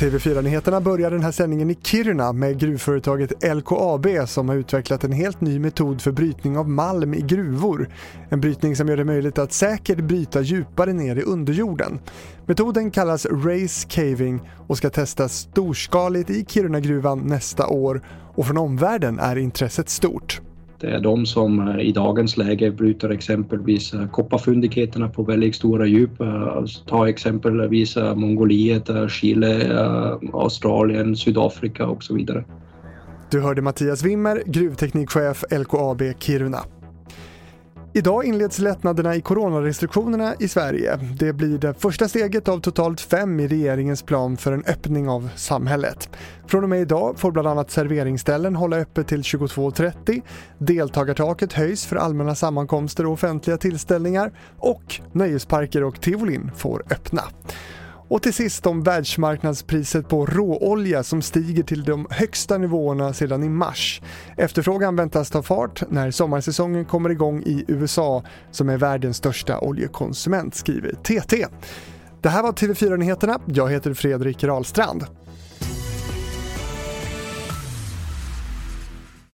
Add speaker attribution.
Speaker 1: TV4-nyheterna börjar den här sändningen i Kiruna med gruvföretaget LKAB som har utvecklat en helt ny metod för brytning av malm i gruvor. En brytning som gör det möjligt att säkert bryta djupare ner i underjorden. Metoden kallas Race Caving och ska testas storskaligt i Kirunagruvan nästa år och från omvärlden är intresset stort.
Speaker 2: Det är de som eh, i dagens läge bryter exempelvis eh, kopparfyndigheterna på väldigt stora djup. Eh, alltså, ta exempelvis Mongoliet, Chile, Australien, Sydafrika och så vidare.
Speaker 1: Du hörde Mattias Wimmer, gruvteknikchef LKAB Kiruna. Idag inleds lättnaderna i coronarestriktionerna i Sverige. Det blir det första steget av totalt fem i regeringens plan för en öppning av samhället. Från och med idag får bland annat serveringsställen hålla öppet till 22.30, deltagartaket höjs för allmänna sammankomster och offentliga tillställningar och nöjesparker och tivolin får öppna. Och till sist om världsmarknadspriset på råolja som stiger till de högsta nivåerna sedan i mars. Efterfrågan väntas ta fart när sommarsäsongen kommer igång i USA som är världens största oljekonsument, skriver TT. Det här var TV4 Nyheterna. Jag heter Fredrik Rahlstrand.